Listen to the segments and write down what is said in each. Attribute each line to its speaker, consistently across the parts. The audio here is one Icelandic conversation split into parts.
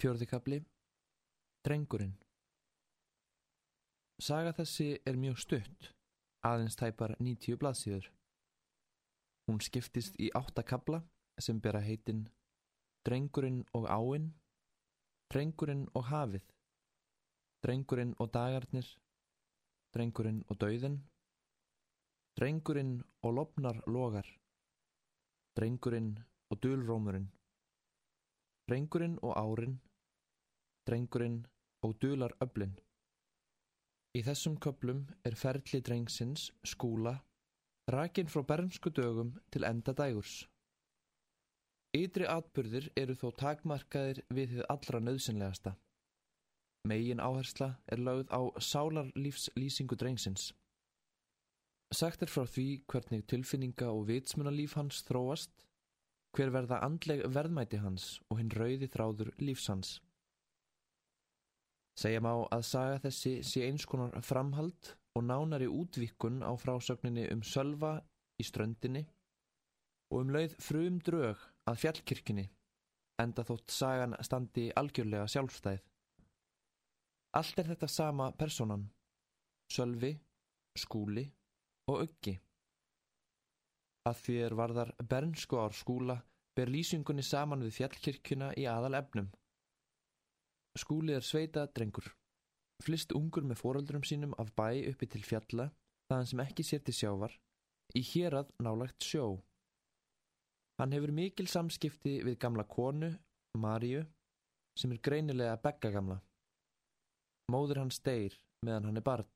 Speaker 1: Fjörðikabli Drengurinn Saga þessi er mjög stutt, aðeins tæpar 90 blaðsíður. Hún skiptist í áttakabla sem bera heitin Drengurinn og áinn, Drengurinn og hafið, Drengurinn og dagarnir, Drengurinn og dauðin, Drengurinn og lopnar logar, Drengurinn og dulrómurinn, Drengurinn og árin, Drengurinn og dular öblinn. Í þessum köplum er ferli drengsins, skúla, rakin frá bernsku dögum til enda dægurs. Ydri atbyrðir eru þó takmarkaðir við þið allra nöðsynlegasta. Megin áhersla er lögð á sálarlífslýsingu drengsins. Sagt er frá því hvernig tilfinninga og vitsmunalíf hans þróast, hver verða andleg verðmæti hans og hinn rauði þráður lífsans. Segja má að saga þessi sé eins konar framhald og nánari útvikun á frásögninni um sölva í ströndinni og um lauð frum drög að fjallkirkini enda þótt sagan standi algjörlega sjálfstæð. Allt er þetta sama personan, sölvi, skúli og öggi. Að er varðar bernsku ár skúla ber lýsingunni saman við fjallkirkuna í aðal efnum. Skúli er sveita drengur. Flist ungur með foreldrum sínum af bæ uppi til fjalla, þaðan sem ekki sér til sjávar, í hérað nálagt sjó. Hann hefur mikil samskipti við gamla konu, Maríu, sem er greinilega beggagamla. Móður hann steir meðan hann er barn.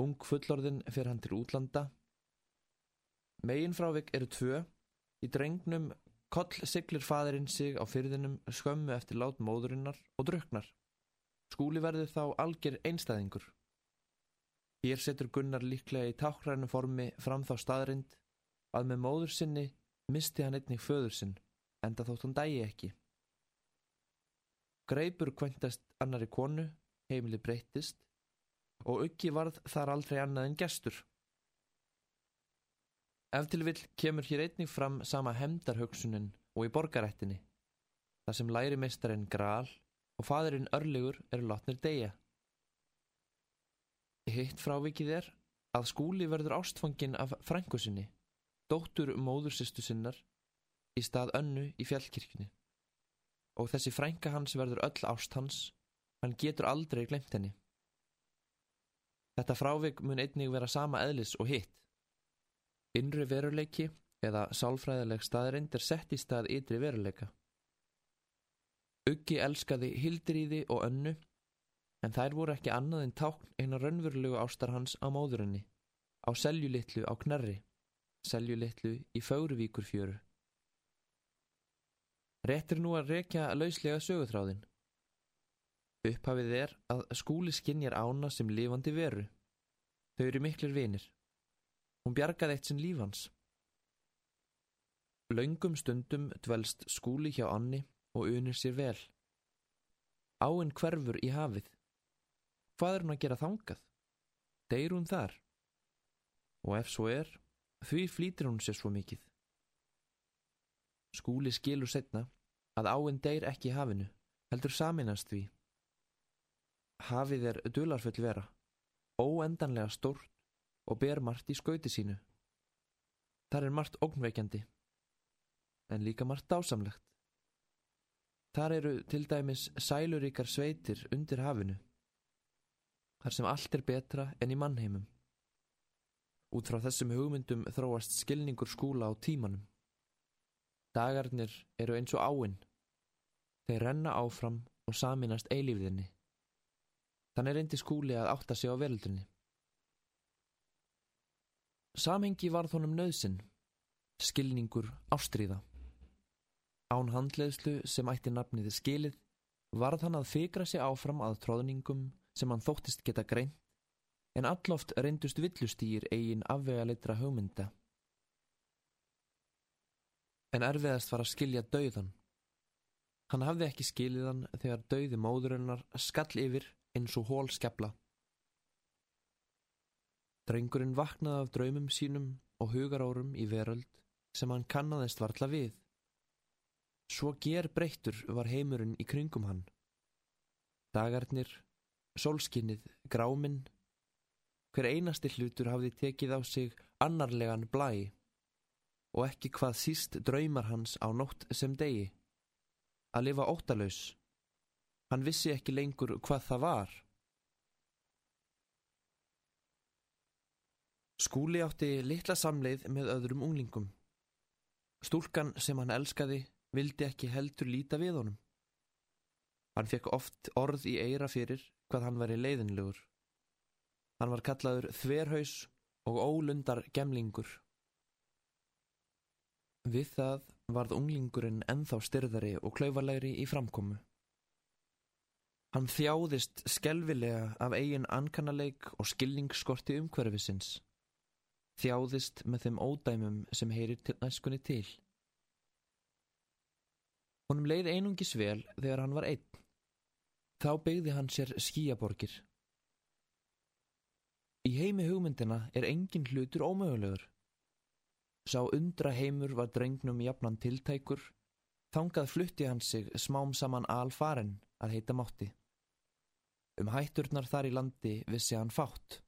Speaker 1: Ung fullorðin fer hann til útlanda. Megin frávik eru tvö. Í drengnum Koll siglir fadurinn sig á fyrðinum skömmu eftir lát móðurinnar og druknar. Skúli verður þá algjör einstæðingur. Hér setur Gunnar líklega í tákrænu formi fram þá staðrind að með móður sinni misti hann einnig föður sinn, enda þótt hann dægi ekki. Greipur kventast annari konu, heimili breyttist og auki varð þar aldrei annað en gestur. Ef til vill kemur hér einnig fram sama hemdarhugsunin og í borgarættinni, þar sem læri meistarinn Gral og fadurinn Örlegur eru látnir deyja. Hitt frávikið er að skúli verður ástfangin af frængusinni, dóttur móðursistu sinnar, í stað önnu í fjallkirkni. Og þessi frænga hans verður öll ást hans, hann getur aldrei glemt henni. Þetta frávik mun einnig vera sama eðlis og hitt. Innri veruleiki eða sálfræðileg staðreind er sett í stað ytri veruleika. Uggi elskaði Hildriði og önnu en þær voru ekki annað en tákn eina raunverulegu ástar hans á móðurinni, á seljulitlu á knerri, seljulitlu í Fáruvíkur fjöru. Réttir nú að rekja lauslega sögutráðin. Upphafið er að skúli skinnjar ána sem lifandi veru. Þau eru miklir vinir. Hún bjargaði eitt sinn lífans. Laungum stundum dvelst skúli hjá Anni og unir sér vel. Áinn hverfur í hafið. Hvað er hún að gera þangað? Deyr hún þar? Og ef svo er, því flýtir hún sér svo mikið. Skúli skilur setna að áinn deyr ekki hafinu, heldur saminast því. Hafið er dularfull vera, óendanlega stórt og ber margt í skauti sínu. Þar er margt ógnveikjandi, en líka margt dásamlegt. Þar eru til dæmis sæluríkar sveitir undir hafinu, þar sem allt er betra enn í mannheimum. Út frá þessum hugmyndum þróast skilningur skúla á tímanum. Dagarnir eru eins og áinn. Þeir renna áfram og saminast eilífiðinni. Þannig reyndi skúli að átta sig á veldunni. Samhengi varð honum nöðsin, skilningur ástríða. Án handleðslu sem ætti nafniði skilið varð hann að fikra sig áfram að tróðningum sem hann þóttist geta greint en alloft reyndust villustýr eigin afvega leitra hugmynda. En erfiðast var að skilja dauðan. Hann hafði ekki skiliðan þegar dauði móðurinnar skall yfir eins og hól skefla. Drengurinn vaknaði af draumum sínum og hugarórum í veröld sem hann kannaðist varla við. Svo ger breyttur var heimurinn í kringum hann. Dagarnir, solskinnið, gráminn, hver einasti hlutur hafði tekið á sig annarlegan blæ og ekki hvað síst draumar hans á nótt sem degi. Að lifa óttalauðs. Hann vissi ekki lengur hvað það var. Skúli átti litla samleið með öðrum unglingum. Stúlkan sem hann elskaði vildi ekki heldur líta við honum. Hann fekk oft orð í eira fyrir hvað hann var í leiðinlegur. Hann var kallaður þverhaus og ólundar gemlingur. Við það varð unglingurinn enþá styrðari og klauvalegri í framkomu. Hann þjáðist skelvilega af eigin ankannaleik og skilningsskorti umhverfisins. Þjáðist með þeim ódæmum sem heyrir til næskunni til. Honum leið einungis vel þegar hann var einn. Þá byggði hann sér skíaborgir. Í heimi hugmyndina er engin hlutur ómögulegur. Sá undra heimur var drengnum jafnan tiltækur, þangað flutti hann sig smám saman alfaren að heita mátti. Um hætturnar þar í landi vissi hann fátt.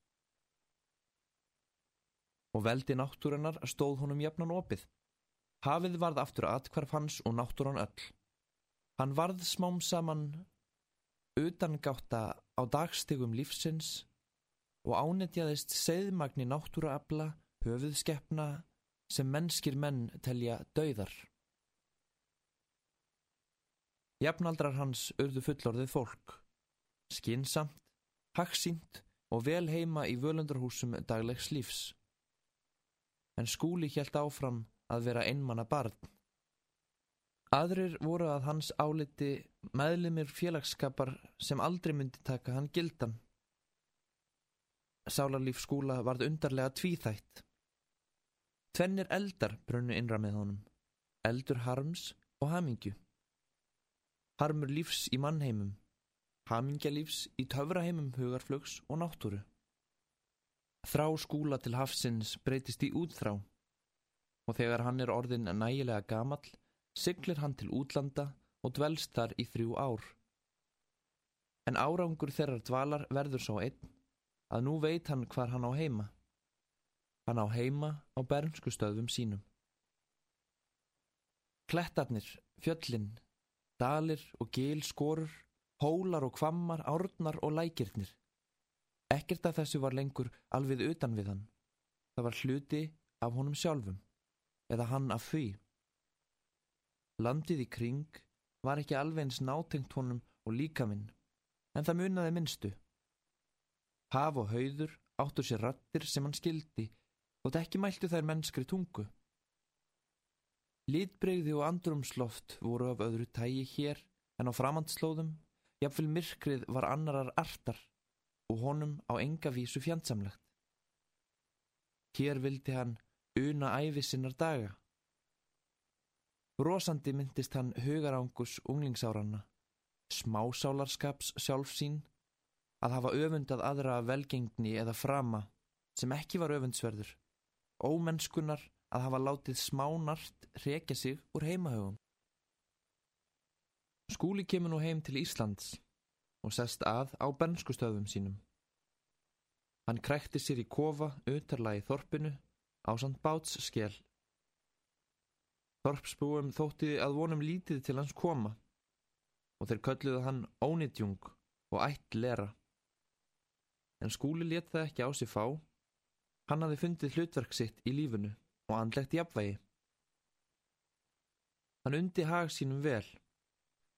Speaker 1: Og veldi náttúrunar stóð honum jafnan opið. Hafið varð aftur atkvarf hans og náttúran öll. Hann varð smám saman utangáta á dagstegum lífsins og ánetjaðist segðmagni náttúraabla, höfuðskeppna, sem mennskir menn telja dauðar. Jafnaldrar hans urðu fullorðið fólk, skinsamt, haksínt og vel heima í völundarhúsum daglegs lífs. En skúli hjælt áfram að vera einmanna barn. Aðrir voru að hans áliti meðlimir félagskapar sem aldrei myndi taka hann gildan. Sálarlíf skúla varð undarlega tvíþætt. Tvennir eldar brunnu innra með honum. Eldur harms og hamingju. Harmur lífs í mannheimum. Hamingja lífs í töfraheimum hugarflugs og náttúru. Þrá skúla til hafsins breytist í útþrá og þegar hann er orðin nægilega gamall siglir hann til útlanda og dvelst þar í þrjú ár. En árangur þeirrar dvalar verður svo einn að nú veit hann hvar hann á heima. Hann á heima á bernsku stöðum sínum. Klettarnir, fjöllin, dalir og gil skorur, hólar og kvammar, árnar og lækirnir. Ekkert af þessu var lengur alveg utan við hann. Það var hluti af honum sjálfum, eða hann af því. Landið í kring var ekki alveg eins nátengt honum og líkaminn, en það munaði minnstu. Haf og hauður áttur sér rattir sem hann skildi og þetta ekki mæltu þær mennskri tungu. Lítbreyði og andrumsloft voru af öðru tægi hér en á framhandslóðum, jafnvel myrkrið var annarar artar og honum á enga vísu fjandsamlegt. Hér vildi hann una æfi sinnar daga. Rósandi myndist hann hugarángus unglingsáranna, smásálarskaps sjálf sín, að hafa öfundað aðra velgengni eða frama sem ekki var öfundsverður, ómennskunar að hafa látið smánart rekja sig úr heimahögum. Skúli kemur nú heim til Íslands og sest að á bernskustöðum sínum. Hann krækti sér í kofa utarlagi þorpinu á samt báts skell. Þorpsbúum þótti að vonum lítið til hans koma og þeir kölluðu hann ónitjung og ætt lera. En skúli let það ekki á sig fá. Hann hafi fundið hlutverk sitt í lífunu og andlegt jafnvægi. Hann undi hag sínum vel.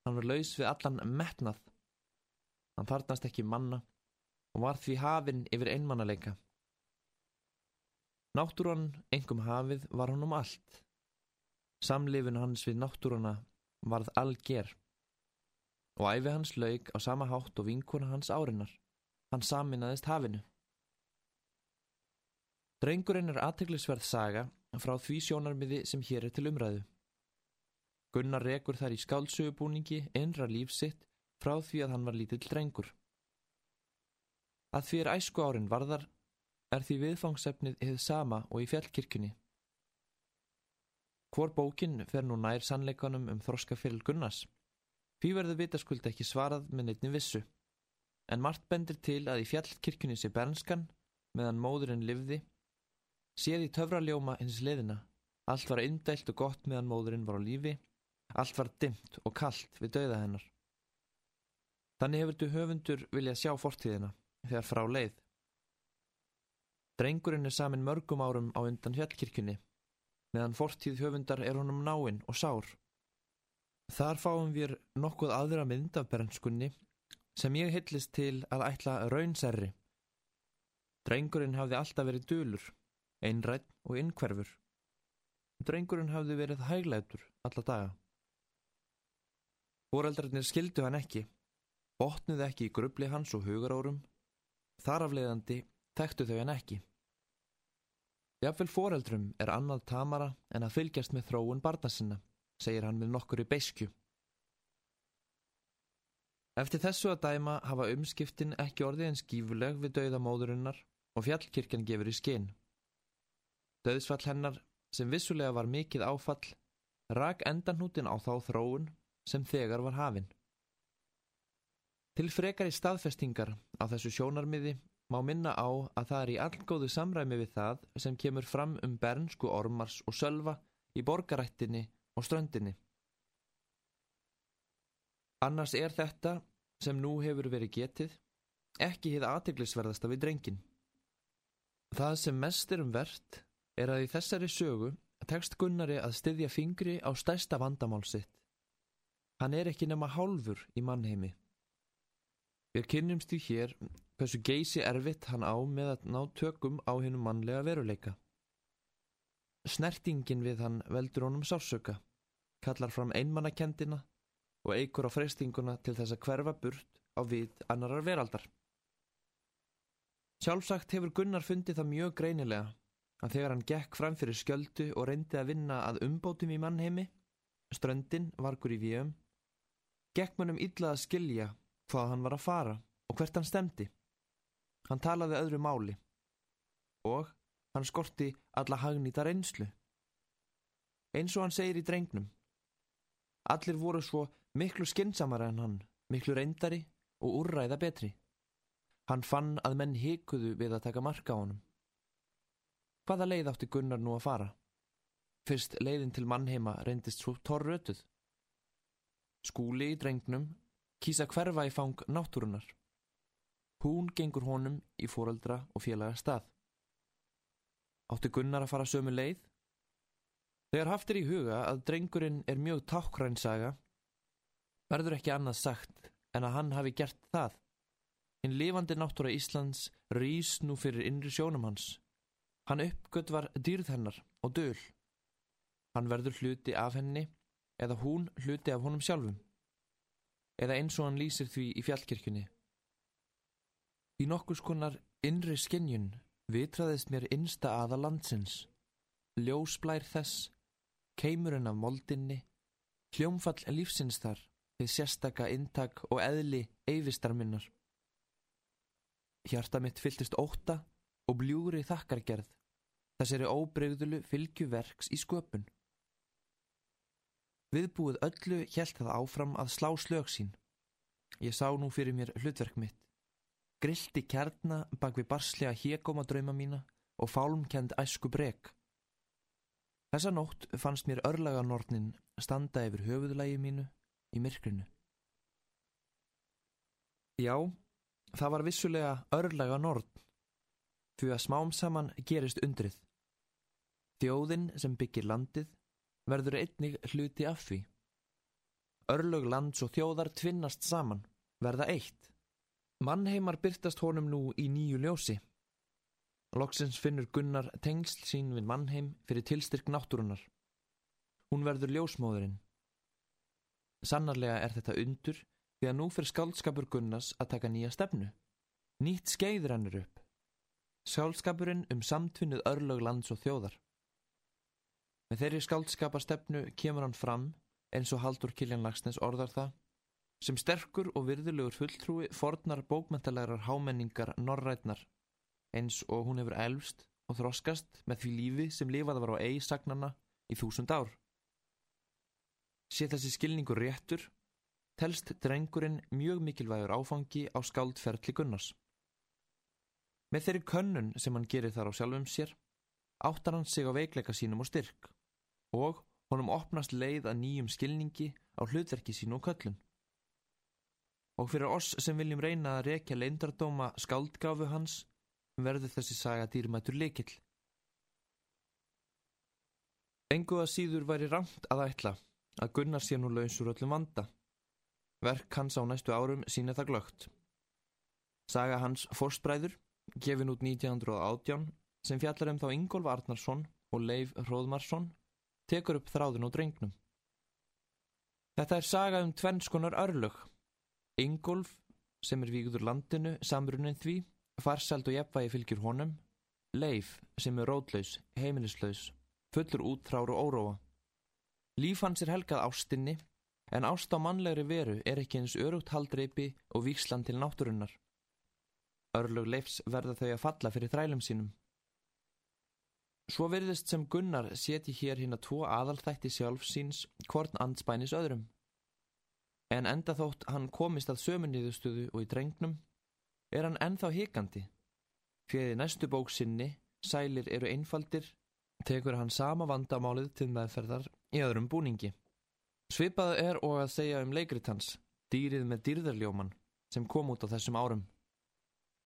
Speaker 1: Hann var laus við allan metnað. Hann þarnast ekki manna og var því hafinn yfir einmannaleika. Náttúran, engum hafið, var hann um allt. Samlifin hans við náttúrana varð alger og æfi hans laug á sama hátt og vinkuna hans árinar. Hann saminaðist hafinu. Drengurinn er aðteglisverð saga frá því sjónarmiði sem hér er til umræðu. Gunnar rekur þar í skálsögubúningi einra lífsitt frá því að hann var lítill drengur. Að því er æsku árin varðar er því viðfangsefnið hefð sama og í fjallkirkjunni. Hvor bókin fer nú nær sannleikanum um þroskafyrir Gunnars? Því verður vitaskuld ekki svarað með neittni vissu. En margt bendir til að í fjallkirkjunni sé bernskan, meðan móðurinn livði, séð í töfraljóma hins liðina. Allt var indælt og gott meðan móðurinn var á lífi, allt var dimt og kallt við dauða hennar. Þannig hefur du höfundur viljað sjá fortíðina, þegar frá leið. Drengurinn er samin mörgum árum á undan fjallkirkjunni, meðan fortíð höfundar er honum náinn og sár. Þar fáum við nokkuð aðra mynd af bernskunni sem ég hyllist til að ætla raunserri. Drengurinn hafði alltaf verið dölur, einrætt og innkverfur. Drengurinn hafði verið hæglætur alla daga. Fóreldrarnir skildu hann ekki, botnuði ekki í grubli hans og hugarórum, þar afleiðandi þekktu þau hann ekki. Jafnvel foreldrum er annað tamara en að fylgjast með þróun barna sinna, segir hann með nokkur í beiskju. Eftir þessu að dæma hafa umskiptin ekki orðið en skífuleg við dauðamóðurinnar og fjallkirkjan gefur í skinn. Dauðsfall hennar, sem vissulega var mikið áfall, rak endanhútin á þá þróun sem þegar var hafinn. Til frekar í staðfestingar á þessu sjónarmiði má minna á að það er í allgóðu samræmi við það sem kemur fram um bernsku ormars og sölva í borgarættinni og ströndinni. Annars er þetta, sem nú hefur verið getið, ekki hið aðteglisverðasta við drengin. Það sem mest er um verðt er að í þessari sögu tekst Gunnari að styðja fingri á stærsta vandamál sitt. Hann er ekki nema hálfur í mannheimi. Við kynnumst því hér hversu geysi erfitt hann á með að ná tökum á hennum mannlega veruleika. Snertingin við hann veldur honum sársöka, kallar fram einmannakendina og eigur á freystinguna til þess að hverfa burt á vit annarar veraldar. Sjálfsagt hefur Gunnar fundið það mjög greinilega að þegar hann gekk fram fyrir skjöldu og reyndi að vinna að umbótum í mannheimi, ströndin, vargur ívíum, gekk mannum illa að skilja hvað hann var að fara og hvert hann stemdi. Hann talaði öðru máli og hann skorti alla hagnýta reynslu. Eins og hann segir í drengnum. Allir voru svo miklu skinsamara en hann, miklu reyndari og úrræða betri. Hann fann að menn hikuðu við að taka marka á honum. Hvaða leið átti Gunnar nú að fara? Fyrst leiðin til mannheima reyndist svo torrötuð. Skúli í drengnum kýsa hverfa í fang náttúrunar. Hún gengur honum í fóraldra og félaga stað. Átti Gunnar að fara sömu leið? Þegar haft er í huga að drengurinn er mjög tákkrænsaga, verður ekki annað sagt en að hann hafi gert það. Hinn lifandi náttúra Íslands rýs nú fyrir innri sjónum hans. Hann uppgöt var dýrð hennar og döl. Hann verður hluti af henni eða hún hluti af honum sjálfum. Eða eins og hann lýsir því í fjallkirkjunni. Í nokkus konar innri skinnjun vitraðist mér innsta aða landsins, ljósblær þess, keimurinn af moldinni, hljómfall lífsins þar, við sérstaka intak og eðli eyfistar minnar. Hjarta mitt fylltist óta og bljúri þakkargerð, þessari óbreyðulu fylgjuverks í sköpun. Viðbúið öllu hjælt það áfram að slá slög sín. Ég sá nú fyrir mér hlutverk mitt grilti kjarna bak við barslega hégóma drauma mína og fálmkend æsku brek. Þessa nótt fannst mér örlaganornin standa yfir höfuðlægi mínu í myrkrinu. Já, það var vissulega örlaganorn, því að smám saman gerist undrið. Þjóðin sem byggir landið verður einnig hluti af því. Örlög lands og þjóðar tvinnast saman, verða eitt. Mannheimar byrtast honum nú í nýju ljósi. Loksins finnur Gunnar tengsl sín við mannheim fyrir tilstyrk náttúrunar. Hún verður ljósmóðurinn. Sannarlega er þetta undur því að nú fyrir skaldskapur Gunnars að taka nýja stefnu. Nýtt skeiður hannur upp. Skaldskapurinn um samtvinnuð örlög lands og þjóðar. Með þeirri skaldskapastefnu kemur hann fram eins og Haldur Kiljan Lagsnes orðar það sem sterkur og virðulegur fulltrúi fornar bókmentalærar hámenningar norrætnar eins og hún hefur elvst og þroskast með því lífi sem lifaði var á eigi sagnana í þúsund ár. sé þessi skilningur réttur, telst drengurinn mjög mikilvægur áfangi á skáldferðli Gunnars. Með þeirri könnun sem hann gerir þar á sjálfum sér, áttar hann sig á veikleika sínum og styrk og honum opnast leið að nýjum skilningi á hlutverki sínu og köllun. Og fyrir oss sem viljum reyna að rekja leindardóma skáldgáfu hans verður þessi saga dýrmætur leikill. Engu að síður væri ramt að ætla að Gunnar sé nú lausur öllum vanda. Verk hans á næstu árum sína það glögt. Saga hans Forstbræður, gefin út 1918, sem fjallar um þá Ingólf Arnarsson og Leif Hróðmarsson, tekur upp þráðun og drengnum. Þetta er saga um tvennskonar örlög. Ingólf, sem er víkuður landinu, samrunin því, farsald og jefnvægi fylgjur honum, Leif, sem er rótlaus, heimilislaus, fullur útþrár og óróa. Líf hans er helgað ástinni, en ást á mannlegri veru er ekki eins örugt haldreipi og víkslan til náttúrunnar. Örlög Leifs verða þau að falla fyrir þrælum sínum. Svo verðist sem Gunnar seti hér hérna tvo aðalþætti sjálf síns hvorn andspænis öðrum. En enda þótt hann komist að sömunniðustuðu og í drengnum, er hann ennþá hikandi. Fjöði næstu bók sinni, sælir eru einfaldir, tekur hann sama vandamálið til meðferðar í öðrum búningi. Svipað er og að segja um leikrit hans, dýrið með dýrðarljóman, sem kom út á þessum árum.